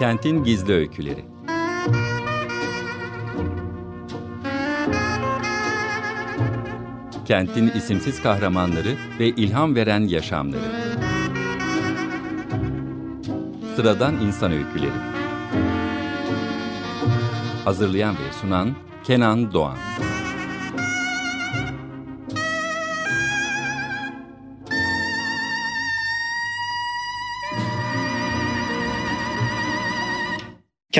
Kentin Gizli Öyküleri. Kentin isimsiz kahramanları ve ilham veren yaşamları. Sıradan İnsan Öyküleri. Hazırlayan ve sunan Kenan Doğan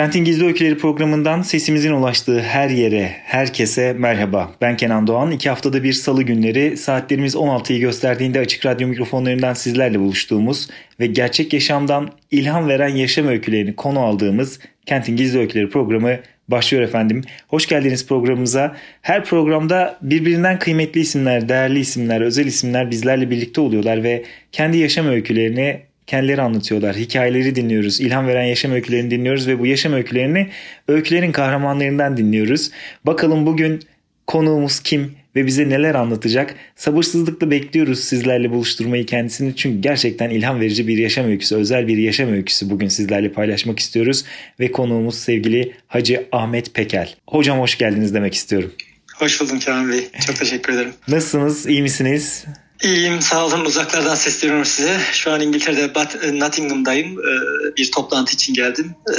Kentin Gizli Öyküleri programından sesimizin ulaştığı her yere, herkese merhaba. Ben Kenan Doğan. İki haftada bir salı günleri saatlerimiz 16'yı gösterdiğinde açık radyo mikrofonlarından sizlerle buluştuğumuz ve gerçek yaşamdan ilham veren yaşam öykülerini konu aldığımız Kentin Gizli Öyküleri programı başlıyor efendim. Hoş geldiniz programımıza. Her programda birbirinden kıymetli isimler, değerli isimler, özel isimler bizlerle birlikte oluyorlar ve kendi yaşam öykülerini kendileri anlatıyorlar. Hikayeleri dinliyoruz. ilham veren yaşam öykülerini dinliyoruz ve bu yaşam öykülerini öykülerin kahramanlarından dinliyoruz. Bakalım bugün konuğumuz kim ve bize neler anlatacak? Sabırsızlıkla bekliyoruz sizlerle buluşturmayı kendisini. Çünkü gerçekten ilham verici bir yaşam öyküsü, özel bir yaşam öyküsü bugün sizlerle paylaşmak istiyoruz. Ve konuğumuz sevgili Hacı Ahmet Pekel. Hocam hoş geldiniz demek istiyorum. Hoş buldum Kenan Bey. Çok teşekkür ederim. Nasılsınız? İyi misiniz? İyiyim sağ olun uzaklardan sesleniyorum size. Şu an İngiltere'de e, Nottingham'dayım. E, bir toplantı için geldim. E,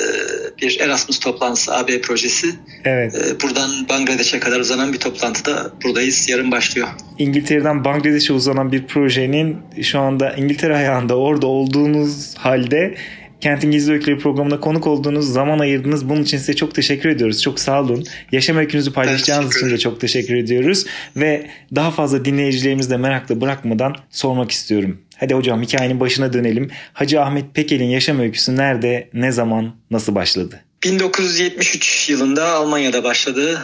bir Erasmus toplantısı AB projesi. Evet. Buradan Bangladeş'e kadar uzanan bir toplantıda buradayız. Yarın başlıyor. İngiltere'den Bangladeş'e uzanan bir projenin şu anda İngiltere ayağında orada olduğunuz halde Kentin Gizli Öyküleri programına konuk olduğunuz, zaman ayırdınız. Bunun için size çok teşekkür ediyoruz. Çok sağ olun. Yaşam öykünüzü paylaşacağınız için de çok teşekkür ediyoruz. Ve daha fazla dinleyicilerimizi de merakla bırakmadan sormak istiyorum. Hadi hocam hikayenin başına dönelim. Hacı Ahmet Pekel'in yaşam öyküsü nerede, ne zaman, nasıl başladı? 1973 yılında Almanya'da başladı.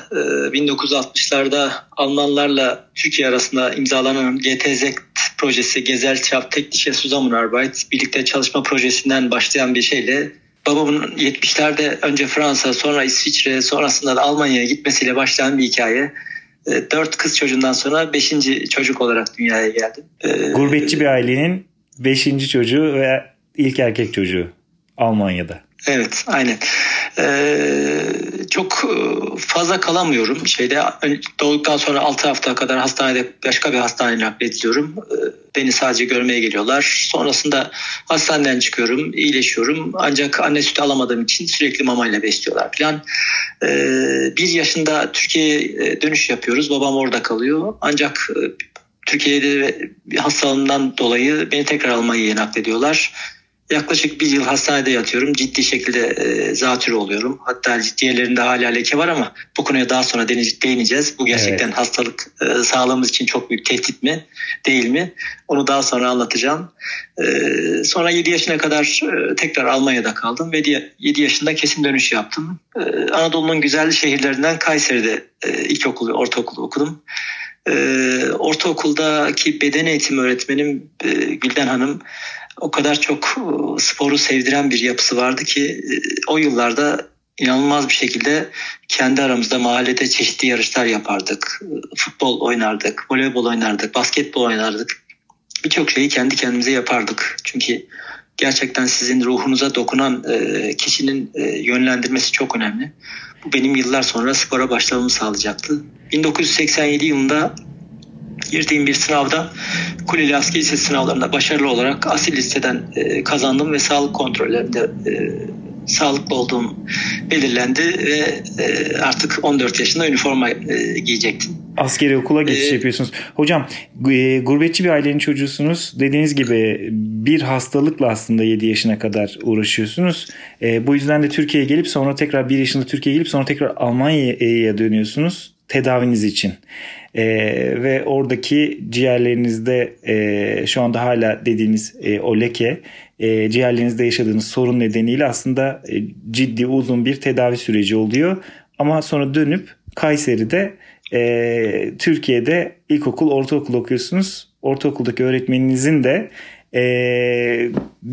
1960'larda Almanlarla Türkiye arasında imzalanan GTZ projesi Gesellschaft Technische Zusammenarbeit birlikte çalışma projesinden başlayan bir şeyle babamın 70'lerde önce Fransa sonra İsviçre sonrasında da Almanya'ya gitmesiyle başlayan bir hikaye. Dört kız çocuğundan sonra beşinci çocuk olarak dünyaya geldim. Gurbetçi bir ailenin beşinci çocuğu ve ilk erkek çocuğu Almanya'da. Evet aynen. Ee, çok e, fazla kalamıyorum. Şeyde doğduktan sonra 6 hafta kadar hastanede başka bir hastaneye naklediliyorum. Ee, beni sadece görmeye geliyorlar. Sonrasında hastaneden çıkıyorum, iyileşiyorum. Ancak anne sütü alamadığım için sürekli mamayla besliyorlar falan. Ee, bir yaşında Türkiye'ye dönüş yapıyoruz. Babam orada kalıyor. Ancak e, Türkiye'de bir hastalığımdan dolayı beni tekrar Almanya'ya naklediyorlar. Yaklaşık bir yıl hastanede yatıyorum. Ciddi şekilde e, zatürre oluyorum. Hatta ciddiyelerinde hala leke var ama bu konuya daha sonra değineceğiz. Bu gerçekten evet. hastalık e, sağlığımız için çok büyük tehdit mi değil mi? Onu daha sonra anlatacağım. E, sonra 7 yaşına kadar e, tekrar Almanya'da kaldım ve 7 yaşında kesin dönüş yaptım. E, Anadolu'nun güzel şehirlerinden Kayseri'de e, ilkokulu, ortaokulu okudum. E, ortaokuldaki beden eğitimi öğretmenim e, Gülden Hanım o kadar çok e, sporu sevdiren bir yapısı vardı ki e, o yıllarda inanılmaz bir şekilde kendi aramızda mahallede çeşitli yarışlar yapardık. E, futbol oynardık, voleybol oynardık, basketbol oynardık. Birçok şeyi kendi kendimize yapardık. Çünkü gerçekten sizin ruhunuza dokunan kişinin yönlendirmesi çok önemli. Bu benim yıllar sonra spora başlamamı sağlayacaktı. 1987 yılında girdiğim bir sınavda Kuleli Askeri Lisesi sınavlarında başarılı olarak asil listeden e, kazandım ve sağlık kontrollerinde e, sağlıklı olduğum belirlendi ve e, artık 14 yaşında üniforma e, giyecektim. Askeri okula geçiş ee, yapıyorsunuz. Hocam e, gurbetçi bir ailenin çocuğusunuz. Dediğiniz gibi bir hastalıkla aslında 7 yaşına kadar uğraşıyorsunuz. E, bu yüzden de Türkiye'ye gelip sonra tekrar 1 yaşında Türkiye'ye gelip sonra tekrar Almanya'ya dönüyorsunuz tedaviniz için. E, ve oradaki ciğerlerinizde e, şu anda hala dediğiniz e, o leke e, ciğerlerinizde yaşadığınız sorun nedeniyle aslında e, ciddi uzun bir tedavi süreci oluyor. Ama sonra dönüp Kayseri'de e, Türkiye'de ilkokul, ortaokul okuyorsunuz. Ortaokuldaki öğretmeninizin de e,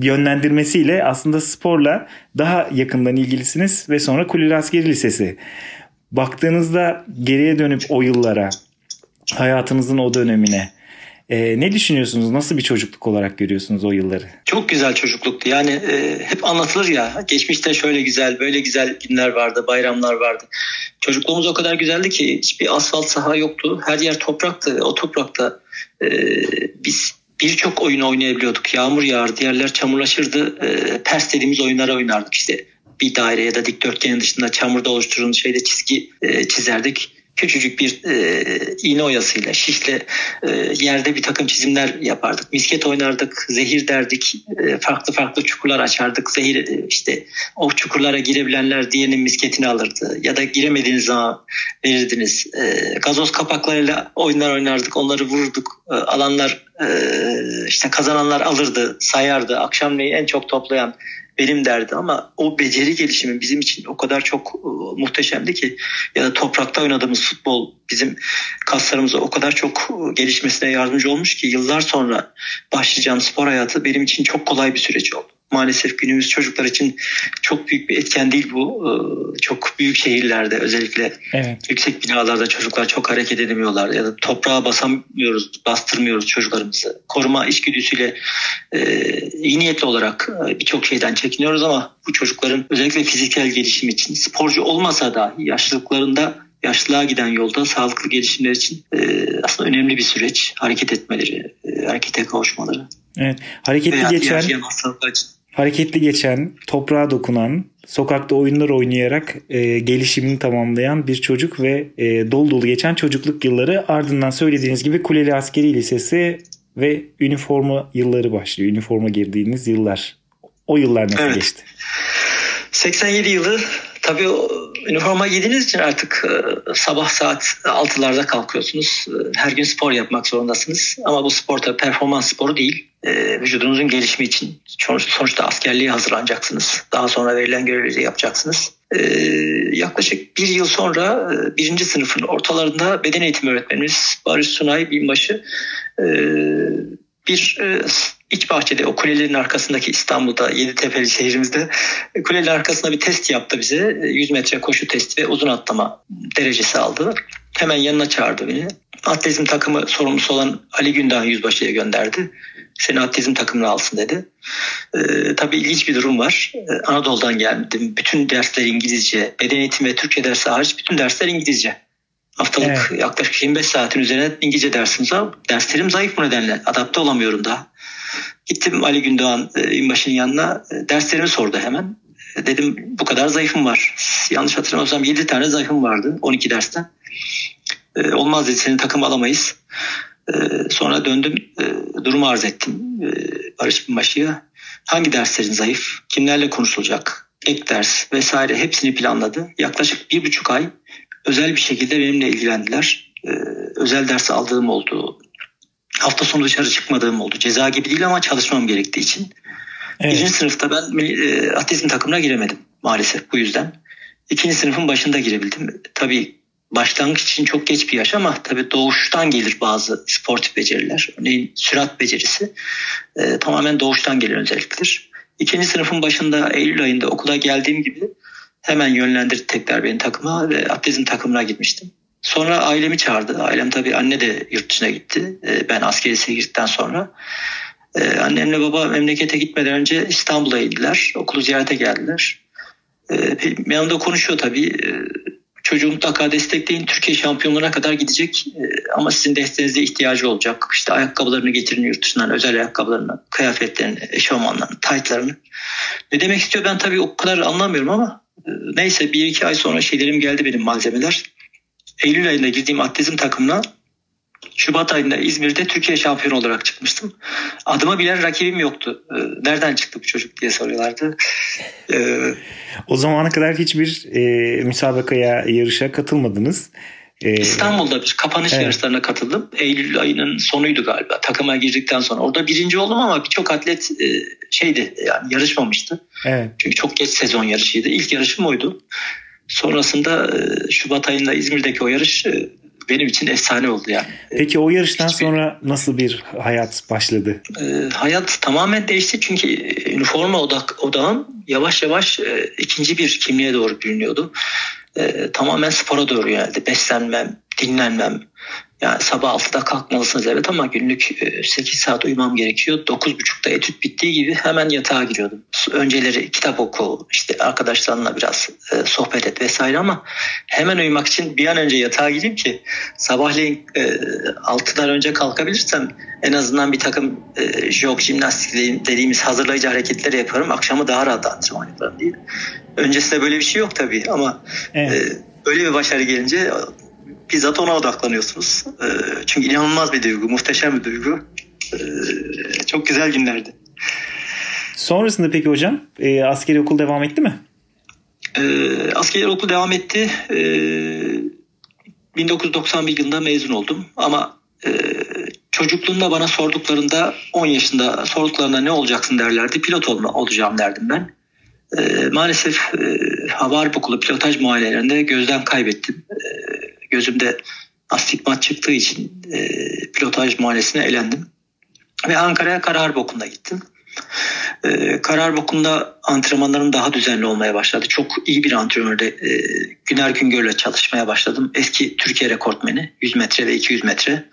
yönlendirmesiyle aslında sporla daha yakından ilgilisiniz ve sonra Kuleli Askeri Lisesi. Baktığınızda geriye dönüp o yıllara hayatınızın o dönemine E, ne düşünüyorsunuz? Nasıl bir çocukluk olarak görüyorsunuz o yılları? Çok güzel çocukluktu. Yani e, hep anlatılır ya. Geçmişte şöyle güzel, böyle güzel günler vardı, bayramlar vardı. Çocukluğumuz o kadar güzeldi ki hiçbir asfalt saha yoktu. Her yer topraktı. O toprakta e, biz birçok oyun oynayabiliyorduk. Yağmur yağardı, yerler çamurlaşırdı. E, pers dediğimiz oyunlara oynardık işte. Bir daire ya da dikdörtgenin dışında çamurda oluşturulmuş şeyde çizgi e, çizerdik küçücük bir e, iğne oyasıyla, şişle e, yerde bir takım çizimler yapardık. Misket oynardık, zehir derdik, e, farklı farklı çukurlar açardık. Zehir e, işte o çukurlara girebilenler diğerinin misketini alırdı. Ya da giremediğiniz zaman verirdiniz. E, gazoz kapaklarıyla oyunlar oynardık, onları vururduk. E, alanlar e, işte kazananlar alırdı, sayardı. Akşamleyin en çok toplayan benim derdi ama o beceri gelişimi bizim için o kadar çok e, muhteşemdi ki ya da toprakta oynadığımız futbol bizim kaslarımıza o kadar çok e, gelişmesine yardımcı olmuş ki yıllar sonra başlayacağım spor hayatı benim için çok kolay bir süreç oldu maalesef günümüz çocuklar için çok büyük bir etken değil bu. Ee, çok büyük şehirlerde özellikle evet. yüksek binalarda çocuklar çok hareket edemiyorlar ya da toprağa basamıyoruz, bastırmıyoruz çocuklarımızı. Koruma içgüdüsüyle e, iyi niyetli olarak e, birçok şeyden çekiniyoruz ama bu çocukların özellikle fiziksel gelişim için sporcu olmasa dahi yaşlılıklarında yaşlılığa giden yolda sağlıklı gelişimler için e, aslında önemli bir süreç. Hareket etmeleri, e, harekete kavuşmaları. Evet. Hareketli Veya geçen hareketli geçen, toprağa dokunan, sokakta oyunlar oynayarak e, gelişimini tamamlayan bir çocuk ve e, dolu dolu geçen çocukluk yılları ardından söylediğiniz gibi Kuleli Askeri Lisesi ve üniforma yılları başlıyor. Üniforma girdiğiniz yıllar. O yıllar nasıl evet. geçti? 87 yılı tabii üniforma giydiğiniz için artık e, sabah saat 6'larda kalkıyorsunuz. E, her gün spor yapmak zorundasınız. Ama bu spor tabii performans sporu değil. E, vücudunuzun gelişimi için sonuçta askerliğe hazırlanacaksınız. Daha sonra verilen görevleri yapacaksınız. yaklaşık bir yıl sonra birinci sınıfın ortalarında beden eğitimi öğretmenimiz Barış Sunay Binbaşı bir iç bahçede o kulelerin arkasındaki İstanbul'da Yeditepe'li şehrimizde kulelerin arkasında bir test yaptı bize. 100 metre koşu testi ve uzun atlama derecesi aldı. Hemen yanına çağırdı beni. Atletizm takımı sorumlusu olan Ali Gündoğan Yüzbaşı'ya gönderdi. Seni atletizm takımına alsın dedi. Ee, tabii ilginç bir durum var. Ee, Anadolu'dan geldim. Bütün dersler İngilizce. Beden eğitimi ve Türkçe dersi hariç bütün dersler İngilizce. Haftalık evet. yaklaşık 25 saatin üzerine İngilizce dersimiz var. Derslerim zayıf bu nedenle. Adapte olamıyorum daha. Gittim Ali Gündoğan e, yanına. E, derslerimi sordu hemen. E, dedim bu kadar zayıfım var. Yanlış hatırlamıyorsam 7 tane zayıfım vardı 12 dersten. Olmaz dedi senin takım alamayız. Sonra döndüm durumu arz ettim Barış Binbaşı'ya. Hangi derslerin zayıf? Kimlerle konuşulacak? Ek ders vesaire hepsini planladı. Yaklaşık bir buçuk ay özel bir şekilde benimle ilgilendiler. Özel ders aldığım oldu. Hafta sonu dışarı çıkmadığım oldu. Ceza gibi değil ama çalışmam gerektiği için. Evet. Birinci sınıfta ben e, atletizm takımına giremedim maalesef bu yüzden. İkinci sınıfın başında girebildim. Tabii başlangıç için çok geç bir yaş ama tabii doğuştan gelir bazı sportif beceriler. Örneğin sürat becerisi e, tamamen doğuştan gelen özelliktir. İkinci sınıfın başında Eylül ayında okula geldiğim gibi hemen yönlendirdi tekrar beni takıma ve atletizm takımına gitmiştim. Sonra ailemi çağırdı. Ailem tabii anne de yurt dışına gitti. Ee, ben askeri girdikten sonra. Ee, annemle baba memlekete gitmeden önce İstanbul'a indiler. Okulu ziyarete geldiler. Ee, yanımda konuşuyor tabii. Çocuğu mutlaka destekleyin. Türkiye şampiyonluğuna kadar gidecek. Ama sizin desteğinize ihtiyacı olacak. İşte ayakkabılarını getirin yurt dışından. Özel ayakkabılarını, kıyafetlerini, eşofmanlarını, taytlarını. Ne demek istiyor ben tabii o kadar anlamıyorum ama neyse bir iki ay sonra şeylerim geldi benim malzemeler. Eylül ayında girdiğim atletizm takımına Şubat ayında İzmir'de Türkiye şampiyonu olarak çıkmıştım. Adıma bilen rakibim yoktu. Ee, nereden çıktı bu çocuk diye soruyorlardı. Ee, o zamana kadar hiçbir e, müsabakaya, yarışa katılmadınız. Ee, İstanbul'da bir kapanış evet. yarışlarına katıldım. Eylül ayının sonuydu galiba. Takıma girdikten sonra. Orada birinci oldum ama birçok atlet e, şeydi yani yarışmamıştı. Evet. Çünkü çok geç sezon yarışıydı. İlk yarışım oydu. Sonrasında e, Şubat ayında İzmir'deki o yarış e, benim için efsane oldu yani. Peki o yarıştan Hiçbir... sonra nasıl bir hayat başladı? E, hayat tamamen değişti çünkü üniforma odak odağım yavaş yavaş e, ikinci bir kimliğe doğru bürünüyordu. E, tamamen spora doğru yöneldi. Beslenmem, dinlenmem, Yani sabah 6'da kalkmalısınız evet ama günlük 8 e, saat uyumam gerekiyor. 9.30'da etüt bittiği gibi hemen yatağa giriyordum. Önceleri kitap oku, işte arkadaşlarla biraz e, sohbet et vesaire ama hemen uyumak için bir an önce yatağa gireyim ki sabahleyin e, 6'dan önce kalkabilirsem en azından bir takım e, jog, jimnastik dediğimiz hazırlayıcı hareketleri yaparım. Akşamı daha rahat antrenman yaparım diye. Öncesinde böyle bir şey yok tabii ama evet. e, öyle bir başarı gelince bizzat ona odaklanıyorsunuz. E, çünkü inanılmaz bir duygu, muhteşem bir duygu. E, çok güzel günlerdi. Sonrasında peki hocam e, askeri okul devam etti mi? E, askeri okul devam etti. E, 1991 yılında mezun oldum ama e, çocukluğumda bana sorduklarında 10 yaşında sorduklarında ne olacaksın derlerdi. Pilot olma, olacağım derdim ben. E, maalesef e, hava harp okulu pilotaj muayenelerinde gözden kaybettim. E, gözümde astigmat çıktığı için e, pilotaj muayenesine elendim. Ve Ankara'ya Karar Boku'nda gittim. Ee, Karar Boku'nda antrenmanlarım daha düzenli olmaya başladı. Çok iyi bir antrenörde e, Güner Güngör'le çalışmaya başladım. Eski Türkiye rekortmeni 100 metre ve 200 metre.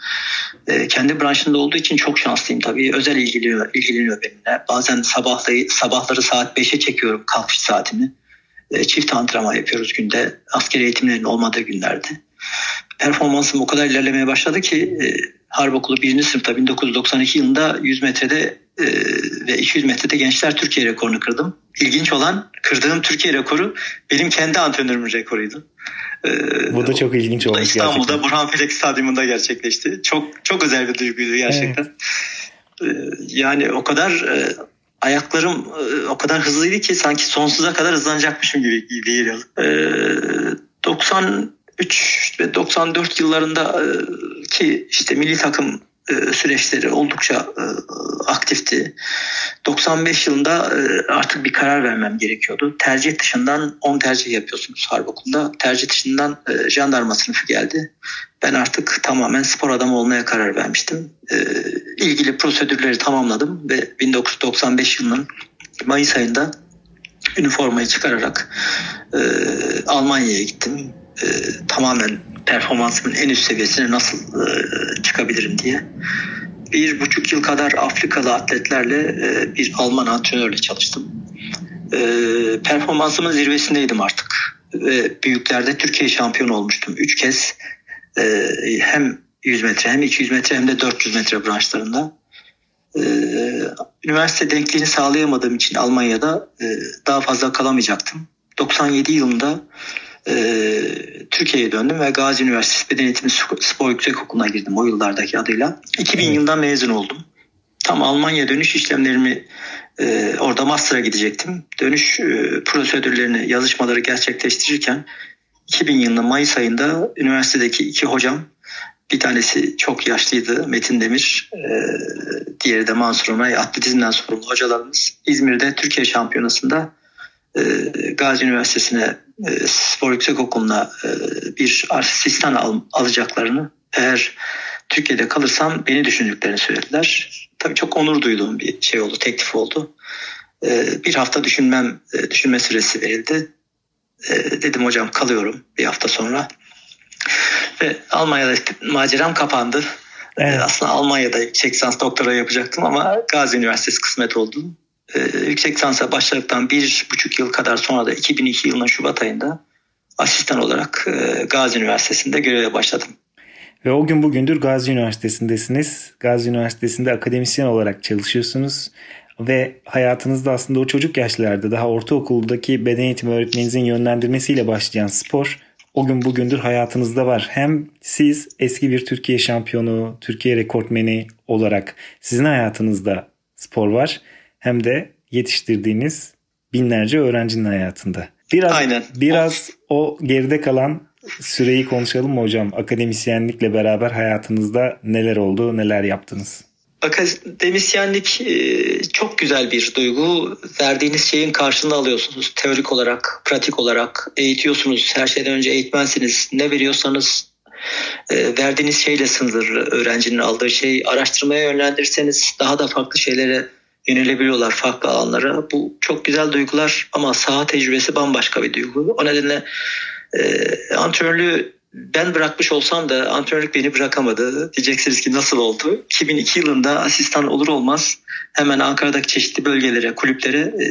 E, kendi branşında olduğu için çok şanslıyım tabii. Özel ilgileniyor, ilgileniyor benimle. Bazen sabahları, sabahları saat 5'e çekiyorum kalkış saatini. E, çift antrenman yapıyoruz günde. Askeri eğitimlerin olmadığı günlerde performansım o kadar ilerlemeye başladı ki e, Harp Okulu 1. sınıfta 1992 yılında 100 metrede e, ve 200 metrede gençler Türkiye rekorunu kırdım. İlginç olan kırdığım Türkiye rekoru benim kendi antrenörümün rekoruydu. E, Bu da çok ilginç olmuş İstanbul'da gerçekten. Burhan Felek Stadyumunda gerçekleşti. Çok çok özel bir duyguydu gerçekten. Evet. E, yani o kadar e, ayaklarım e, o kadar hızlıydı ki sanki sonsuza kadar hızlanacakmışım gibi, gibi geliyor. E, 90 93 ve 94 yıllarında e, ki işte milli takım e, süreçleri oldukça e, aktifti. 95 yılında artık bir karar vermem gerekiyordu. Tercih dışından 10 tercih yapıyorsunuz harp okulunda. Tercih dışından jandarma sınıfı geldi. Ben artık tamamen spor adamı olmaya karar vermiştim. İlgili prosedürleri tamamladım ve 1995 yılının Mayıs ayında üniformayı çıkararak Almanya'ya gittim e, tamamen performansımın en üst seviyesine nasıl e, çıkabilirim diye. Bir buçuk yıl kadar Afrikalı atletlerle e, bir Alman antrenörle çalıştım. E, performansımın zirvesindeydim artık. Ve büyüklerde Türkiye şampiyonu olmuştum. Üç kez e, hem 100 metre hem 200 metre hem de 400 metre branşlarında. Ee, üniversite denkliğini sağlayamadığım için Almanya'da e, daha fazla kalamayacaktım. 97 yılında e, Türkiye'ye döndüm ve Gazi Üniversitesi Beden Eğitimi Spor Yüksek Okulu'na girdim o yıllardaki adıyla. 2000 evet. yılında mezun oldum. Tam Almanya dönüş işlemlerimi e, orada master'a gidecektim. Dönüş e, prosedürlerini, yazışmaları gerçekleştirirken 2000 yılında Mayıs ayında üniversitedeki iki hocam bir tanesi çok yaşlıydı Metin Demir, e, diğeri de Mansur Onay atletizmden sorumlu hocalarımız. İzmir'de Türkiye Şampiyonası'nda e, Gazi Üniversitesi'ne spor yüksek okuluna e, bir asistan al, alacaklarını eğer Türkiye'de kalırsam beni düşündüklerini söylediler. Tabii çok onur duyduğum bir şey oldu, teklif oldu. E, bir hafta düşünmem, e, düşünme süresi verildi. E, dedim hocam kalıyorum bir hafta sonra. Ve Almanya'da maceram kapandı. Evet. Aslında Almanya'da yüksek lisans doktora yapacaktım ama Gazi Üniversitesi kısmet oldu e, yüksek lisansa başladıktan bir buçuk yıl kadar sonra da 2002 yılının Şubat ayında asistan olarak e, Gazi Üniversitesi'nde göreve başladım. Ve o gün bugündür Gazi Üniversitesi'ndesiniz. Gazi Üniversitesi'nde akademisyen olarak çalışıyorsunuz. Ve hayatınızda aslında o çocuk yaşlarda daha ortaokuldaki beden eğitimi öğretmeninizin yönlendirmesiyle başlayan spor o gün bugündür hayatınızda var. Hem siz eski bir Türkiye şampiyonu, Türkiye rekortmeni olarak sizin hayatınızda spor var hem de yetiştirdiğiniz binlerce öğrencinin hayatında. Biraz Aynen. biraz o geride kalan süreyi konuşalım mı hocam? Akademisyenlikle beraber hayatınızda neler oldu, neler yaptınız? Akademisyenlik e, çok güzel bir duygu. Verdiğiniz şeyin karşılığını alıyorsunuz. Teorik olarak, pratik olarak eğitiyorsunuz. Her şeyden önce eğitmensiniz. Ne veriyorsanız e, verdiğiniz şeyle sınırlı öğrencinin aldığı şey. Araştırmaya yönlendirirseniz daha da farklı şeylere yönelebiliyorlar farklı alanlara. Bu çok güzel duygular ama saha tecrübesi bambaşka bir duygu. O nedenle e, antrenörlüğü ben bırakmış olsam da antrenörlük beni bırakamadı. Diyeceksiniz ki nasıl oldu? 2002 yılında asistan olur olmaz hemen Ankara'daki çeşitli bölgelere, kulüplere e,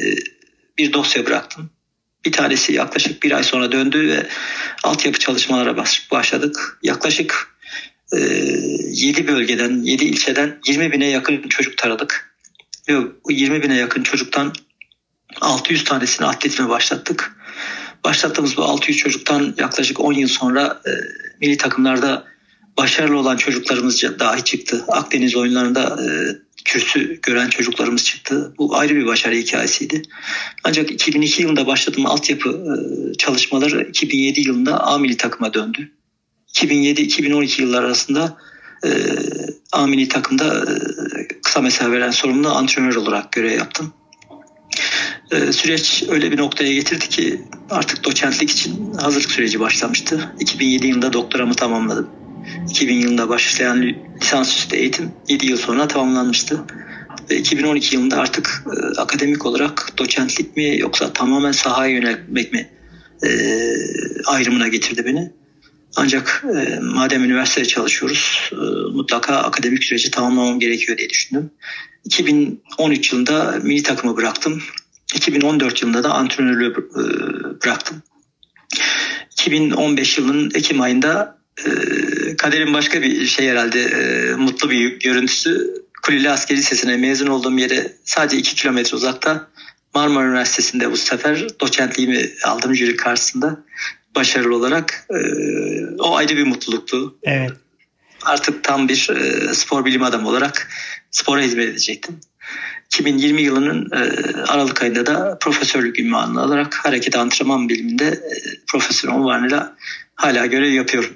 bir dosya bıraktım. Bir tanesi yaklaşık bir ay sonra döndü ve altyapı çalışmalara başladık. Yaklaşık 7 bölgeden, 7 ilçeden 20 bine yakın çocuk taradık. Ve 20 bine yakın çocuktan 600 tanesini atletime başlattık. Başlattığımız bu 600 çocuktan yaklaşık 10 yıl sonra e, milli takımlarda başarılı olan çocuklarımız dahi çıktı. Akdeniz oyunlarında e, kürsü gören çocuklarımız çıktı. Bu ayrı bir başarı hikayesiydi. Ancak 2002 yılında başladığım altyapı e, çalışmaları 2007 yılında A milli takıma döndü. 2007-2012 yıllar arasında e, A milli takımda e, kısa mesafe veren sorumlu antrenör olarak görev yaptım. E, süreç öyle bir noktaya getirdi ki artık doçentlik için hazırlık süreci başlamıştı. 2007 yılında doktoramı tamamladım. 2000 yılında başlayan lisansüstü eğitim 7 yıl sonra tamamlanmıştı. Ve 2012 yılında artık e, akademik olarak doçentlik mi yoksa tamamen sahaya yönelmek mi e, ayrımına getirdi beni. Ancak e, madem üniversitede çalışıyoruz e, mutlaka akademik süreci tamamlamam gerekiyor diye düşündüm. 2013 yılında milli takımı bıraktım. 2014 yılında da antrenörlüğü e, bıraktım. 2015 yılının Ekim ayında e, kaderin başka bir şey herhalde e, mutlu bir görüntüsü Kuleli Askeri Lisesi'ne mezun olduğum yere sadece 2 kilometre uzakta Marmara Üniversitesi'nde bu sefer doçentliğimi aldım jüri karşısında başarılı olarak. E, o ayrı bir mutluluktu. Evet. Artık tam bir e, spor bilim adamı olarak spora hizmet edecektim. 2020 yılının e, Aralık ayında da profesörlük ünvanını alarak hareket antrenman biliminde e, profesör unvanıyla hala görev yapıyorum.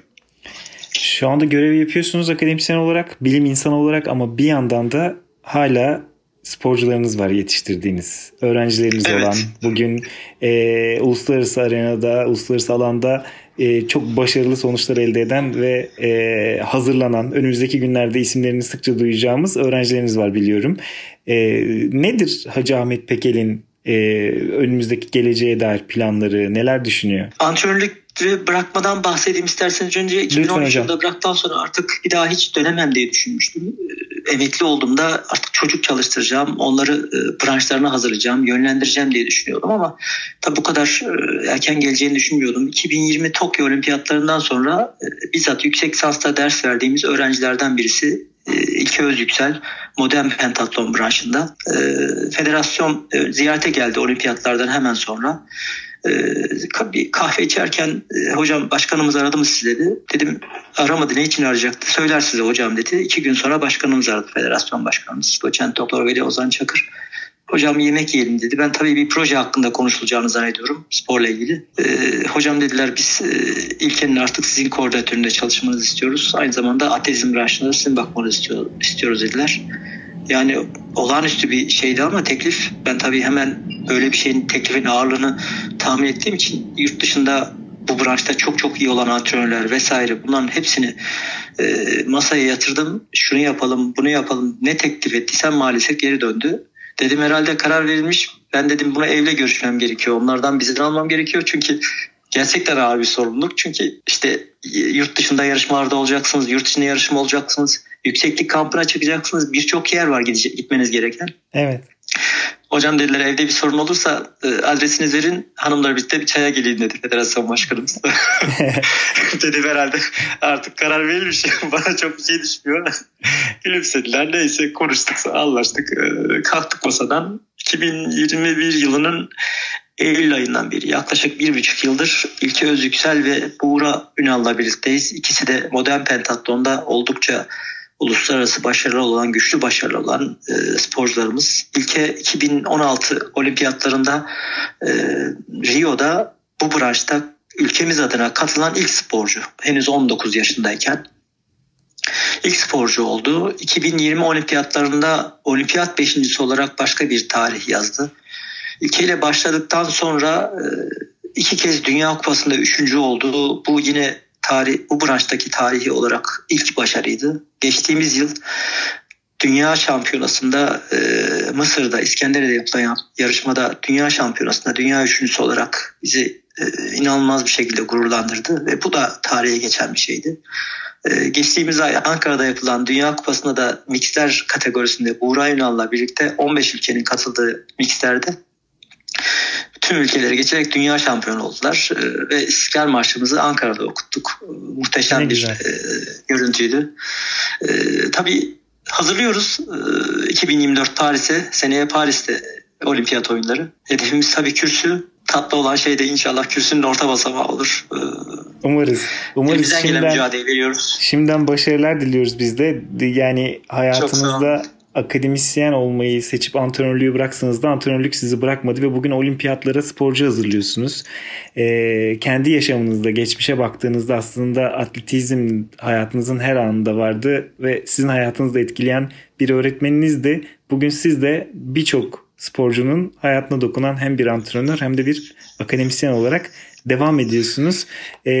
Şu anda görev yapıyorsunuz akademisyen olarak, bilim insanı olarak ama bir yandan da hala sporcularınız var yetiştirdiğiniz. Öğrencileriniz evet. olan bugün e, uluslararası arenada, uluslararası alanda e, çok başarılı sonuçlar elde eden ve e, hazırlanan, önümüzdeki günlerde isimlerini sıkça duyacağımız öğrencileriniz var biliyorum. E, nedir Hacı Ahmet Pekel'in e, önümüzdeki geleceğe dair planları, neler düşünüyor? Antrenörlük bırakmadan bahsedeyim isterseniz önce 2013 yılında bıraktıktan sonra artık bir daha hiç dönemem diye düşünmüştüm. Ee, emekli olduğumda artık çocuk çalıştıracağım, onları e, branşlarına hazırlayacağım, yönlendireceğim diye düşünüyordum ama tabi bu kadar e, erken geleceğini düşünmüyordum. 2020 Tokyo Olimpiyatlarından sonra e, bizzat yüksek lisansta ders verdiğimiz öğrencilerden birisi İlke Özyüksel modern pentatlon branşında. Federasyon ziyarete geldi olimpiyatlardan hemen sonra. Ee, bir kahve içerken e, hocam başkanımız aradı mı sizi dedi. Dedim aramadı ne için arayacaktı söyler size hocam dedi. İki gün sonra başkanımız aradı federasyon başkanımız. Doçent Doktor Veli Ozan Çakır. Hocam yemek yiyelim dedi. Ben tabii bir proje hakkında konuşulacağını zannediyorum sporla ilgili. Ee, hocam dediler biz e, ilkenin artık sizin koordinatöründe çalışmanızı istiyoruz. Aynı zamanda atletizm branşında sizin bakmanızı istiyor, istiyoruz dediler. Yani olağanüstü bir şeydi ama teklif ben tabii hemen böyle bir şeyin teklifin ağırlığını tahmin ettiğim için yurt dışında bu branşta çok çok iyi olan antrenörler vesaire bunların hepsini e, masaya yatırdım. Şunu yapalım, bunu yapalım. Ne teklif ettiysem maalesef geri döndü. Dedim herhalde karar verilmiş. Ben dedim buna evle görüşmem gerekiyor. Onlardan bizden almam gerekiyor. Çünkü gerçekten ağır bir sorumluluk. Çünkü işte yurt dışında yarışmalarda olacaksınız, yurt içinde yarışma olacaksınız, yükseklik kampına çıkacaksınız. Birçok yer var gidecek, gitmeniz gereken. Evet. Hocam dediler evde bir sorun olursa e, adresinizi verin hanımlar birlikte bir çaya geleyim dedi federasyon başkanımız. Dedim herhalde artık karar verilmiş bana çok bir şey düşmüyor. Gülümsediler neyse konuştuk anlaştık e, kalktık masadan. 2021 yılının Eylül ayından beri yaklaşık bir buçuk yıldır İlke Özyüksel ve Buğra Ünal'la birlikteyiz. İkisi de modern pentatlonda oldukça uluslararası başarılı olan, güçlü başarılı olan e, sporcularımız. İlke 2016 olimpiyatlarında e, Rio'da bu branşta ülkemiz adına katılan ilk sporcu. Henüz 19 yaşındayken ilk sporcu oldu. 2020 olimpiyatlarında olimpiyat beşincisi olarak başka bir tarih yazdı. İlkeyle başladıktan sonra e, iki kez Dünya Kupası'nda üçüncü oldu. Bu yine tarih, bu branştaki tarihi olarak ilk başarıydı. Geçtiğimiz yıl Dünya Şampiyonası'nda e, Mısır'da İskender'de yapılan yarışmada Dünya Şampiyonası'nda dünya üçüncüsü olarak bizi e, inanılmaz bir şekilde gururlandırdı ve bu da tarihe geçen bir şeydi. E, geçtiğimiz ay Ankara'da yapılan Dünya Kupası'nda da mixler kategorisinde Buğra Ünal'la birlikte 15 ülkenin katıldığı mixlerde tüm ülkeleri geçerek dünya şampiyonu oldular e, ve İstiklal Marşımızı Ankara'da okuttuk. E, muhteşem ne bir güzel. e, görüntüydü. Tabii hazırlıyoruz e, 2024 Paris'e, seneye Paris'te olimpiyat oyunları. Hedefimiz tabii kürsü. Tatlı olan şey de inşallah kürsünün orta basamağı olur. E, Umarız. Umarız şimdiden, gelen mücadele veriyoruz. Şimdiden başarılar diliyoruz biz de. Yani hayatınızda akademisyen olmayı seçip antrenörlüğü bıraksanız da antrenörlük sizi bırakmadı ve bugün olimpiyatlara sporcu hazırlıyorsunuz. Ee, kendi yaşamınızda geçmişe baktığınızda aslında atletizm hayatınızın her anında vardı ve sizin hayatınızda etkileyen bir öğretmeniniz de bugün siz de birçok sporcunun hayatına dokunan hem bir antrenör hem de bir akademisyen olarak devam ediyorsunuz. Ee,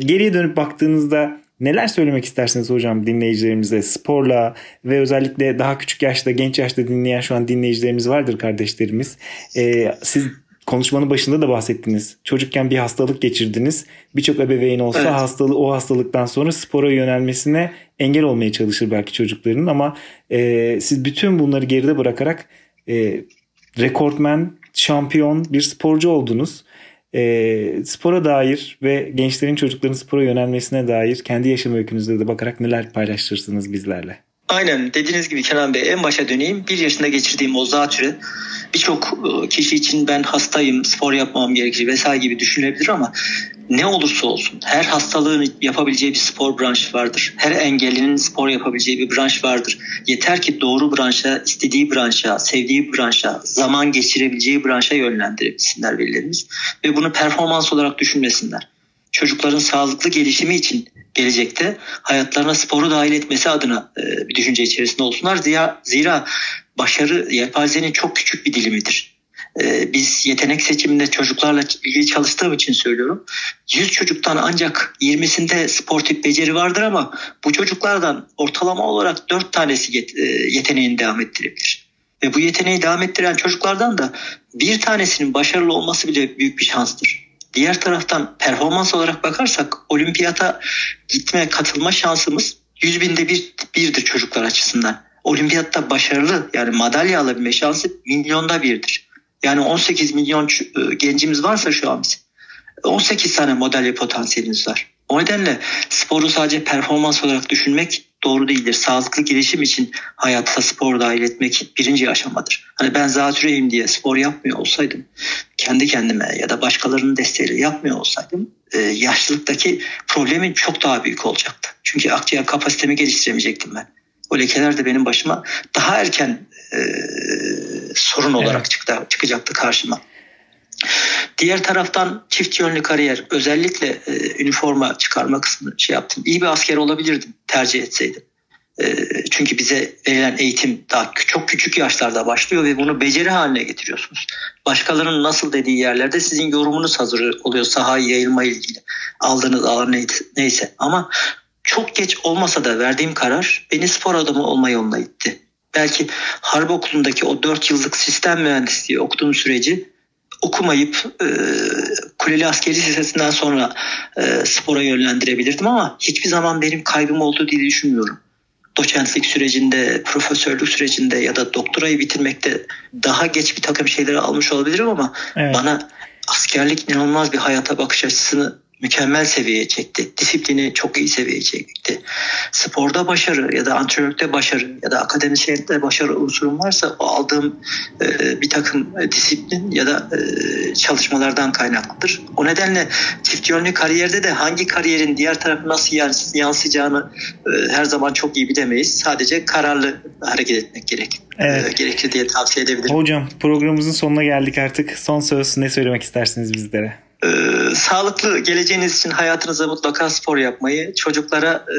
geriye dönüp baktığınızda Neler söylemek istersiniz hocam dinleyicilerimize sporla ve özellikle daha küçük yaşta, genç yaşta dinleyen şu an dinleyicilerimiz vardır kardeşlerimiz. Ee, siz konuşmanın başında da bahsettiniz. Çocukken bir hastalık geçirdiniz. Birçok ebeveyn olsa evet. hastalığı o hastalıktan sonra spora yönelmesine engel olmaya çalışır belki çocukların ama e, siz bütün bunları geride bırakarak e, rekortmen, şampiyon bir sporcu oldunuz e, spora dair ve gençlerin çocukların spora yönelmesine dair kendi yaşam öykünüzde de bakarak neler paylaştırsınız bizlerle? Aynen dediğiniz gibi Kenan Bey en başa döneyim. Bir yaşında geçirdiğim o zatürre birçok e, kişi için ben hastayım, spor yapmam gerekir vesaire gibi düşünülebilir ama ne olursa olsun her hastalığın yapabileceği bir spor branşı vardır. Her engellinin spor yapabileceği bir branş vardır. Yeter ki doğru branşa, istediği branşa, sevdiği branşa, zaman geçirebileceği branşa yönlendirebilsinler velilerimiz. Ve bunu performans olarak düşünmesinler. Çocukların sağlıklı gelişimi için gelecekte hayatlarına sporu dahil etmesi adına e, bir düşünce içerisinde olsunlar. Zira, başarı yelpazenin çok küçük bir dilimidir. E, biz yetenek seçiminde çocuklarla ilgili çalıştığım için söylüyorum. 100 çocuktan ancak 20'sinde sportif beceri vardır ama bu çocuklardan ortalama olarak 4 tanesi e, yeteneğini devam ettirebilir. Ve bu yeteneği devam ettiren çocuklardan da bir tanesinin başarılı olması bile büyük bir şanstır. Diğer taraftan performans olarak bakarsak olimpiyata gitme katılma şansımız 100 binde bir, birdir çocuklar açısından. Olimpiyatta başarılı yani madalya alabilme şansı milyonda birdir. Yani 18 milyon e, gencimiz varsa şu an bizim 18 tane madalya potansiyelimiz var. O nedenle sporu sadece performans olarak düşünmek doğru değildir. Sağlıklı gelişim için hayata spor dahil etmek birinci aşamadır. Hani ben zatürreyim diye spor yapmıyor olsaydım, kendi kendime ya da başkalarının desteğiyle yapmıyor olsaydım e, yaşlılıktaki problemin çok daha büyük olacaktı. Çünkü akciğer kapasitemi geliştiremeyecektim ben. O lekeler de benim başıma daha erken e, sorun olarak evet. çıktı, çıkacaktı karşıma. Diğer taraftan çift yönlü kariyer özellikle e, üniforma çıkarma kısmını şey yaptım. İyi bir asker olabilirdim tercih etseydim. E, çünkü bize verilen eğitim daha çok küçük yaşlarda başlıyor ve bunu beceri haline getiriyorsunuz. Başkalarının nasıl dediği yerlerde sizin yorumunuz hazır oluyor sahayı yayılma ilgili. Aldığınız alan neyse. Ama çok geç olmasa da verdiğim karar beni spor adamı olma yoluna itti. Belki harp okulundaki o 4 yıllık sistem mühendisliği okuduğum süreci okumayıp e, Kuleli Askeri Lisesi'nden sonra e, spora yönlendirebilirdim ama hiçbir zaman benim kaybım olduğu diye düşünmüyorum. Doçentlik sürecinde, profesörlük sürecinde ya da doktorayı bitirmekte daha geç bir takım şeyleri almış olabilirim ama evet. bana askerlik inanılmaz bir hayata bakış açısını mükemmel seviyeye çekti. Disiplini çok iyi seviyeye çekti. Sporda başarı ya da antrenörlükte başarı ya da akademisyenlikte başarı unsurum varsa o aldığım e, bir takım disiplin ya da e, çalışmalardan kaynaklıdır. O nedenle çift yönlü kariyerde de hangi kariyerin diğer tarafı nasıl yansıyacağını e, her zaman çok iyi bilemeyiz. Sadece kararlı hareket etmek gerek. E, evet. gerekli diye tavsiye edebilirim. Hocam programımızın sonuna geldik artık. Son söz ne söylemek istersiniz bizlere? Ee, sağlıklı geleceğiniz için hayatınıza mutlaka spor yapmayı, çocuklara e,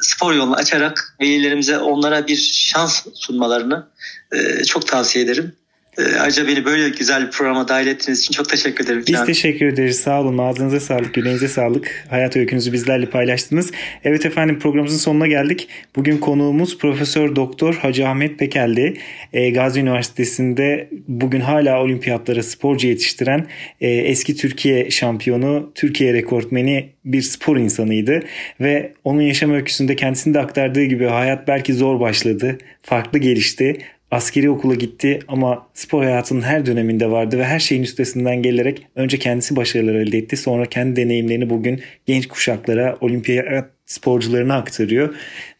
spor yolunu açarak velilerimize onlara bir şans sunmalarını e, çok tavsiye ederim. Ee, ayrıca beni böyle güzel bir programa dahil ettiğiniz için çok teşekkür ederim. Biz teşekkür ederiz. Sağ olun. Ağzınıza sağlık, yüreğinize sağlık. Hayat öykünüzü bizlerle paylaştınız. Evet efendim programımızın sonuna geldik. Bugün konuğumuz Profesör Doktor Hacı Ahmet Pekel'di. E, Gazi Üniversitesi'nde bugün hala olimpiyatlara sporcu yetiştiren e, eski Türkiye şampiyonu, Türkiye rekortmeni bir spor insanıydı. Ve onun yaşam öyküsünde kendisinde aktardığı gibi hayat belki zor başladı, farklı gelişti askeri okula gitti ama spor hayatının her döneminde vardı ve her şeyin üstesinden gelerek önce kendisi başarılar elde etti. Sonra kendi deneyimlerini bugün genç kuşaklara, olimpiyat sporcularına aktarıyor.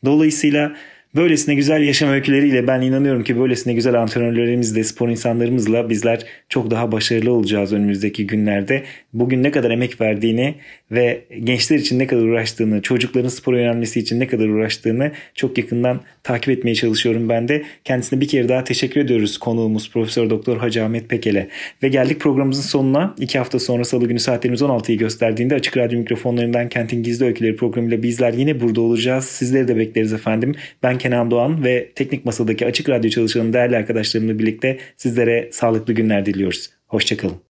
Dolayısıyla Böylesine güzel yaşam öyküleriyle ben inanıyorum ki böylesine güzel antrenörlerimizle, spor insanlarımızla bizler çok daha başarılı olacağız önümüzdeki günlerde. Bugün ne kadar emek verdiğini ve gençler için ne kadar uğraştığını, çocukların spor öğrenmesi için ne kadar uğraştığını çok yakından takip etmeye çalışıyorum ben de. Kendisine bir kere daha teşekkür ediyoruz konuğumuz Profesör Doktor Hacı Ahmet Pekel'e. Ve geldik programımızın sonuna. İki hafta sonra salı günü saatlerimiz 16'yı gösterdiğinde Açık Radyo mikrofonlarından Kentin Gizli Öyküleri programıyla bizler yine burada olacağız. Sizleri de bekleriz efendim. Ben Kenan Doğan ve Teknik Masa'daki Açık Radyo çalışanı değerli arkadaşlarımla birlikte sizlere sağlıklı günler diliyoruz. Hoşçakalın.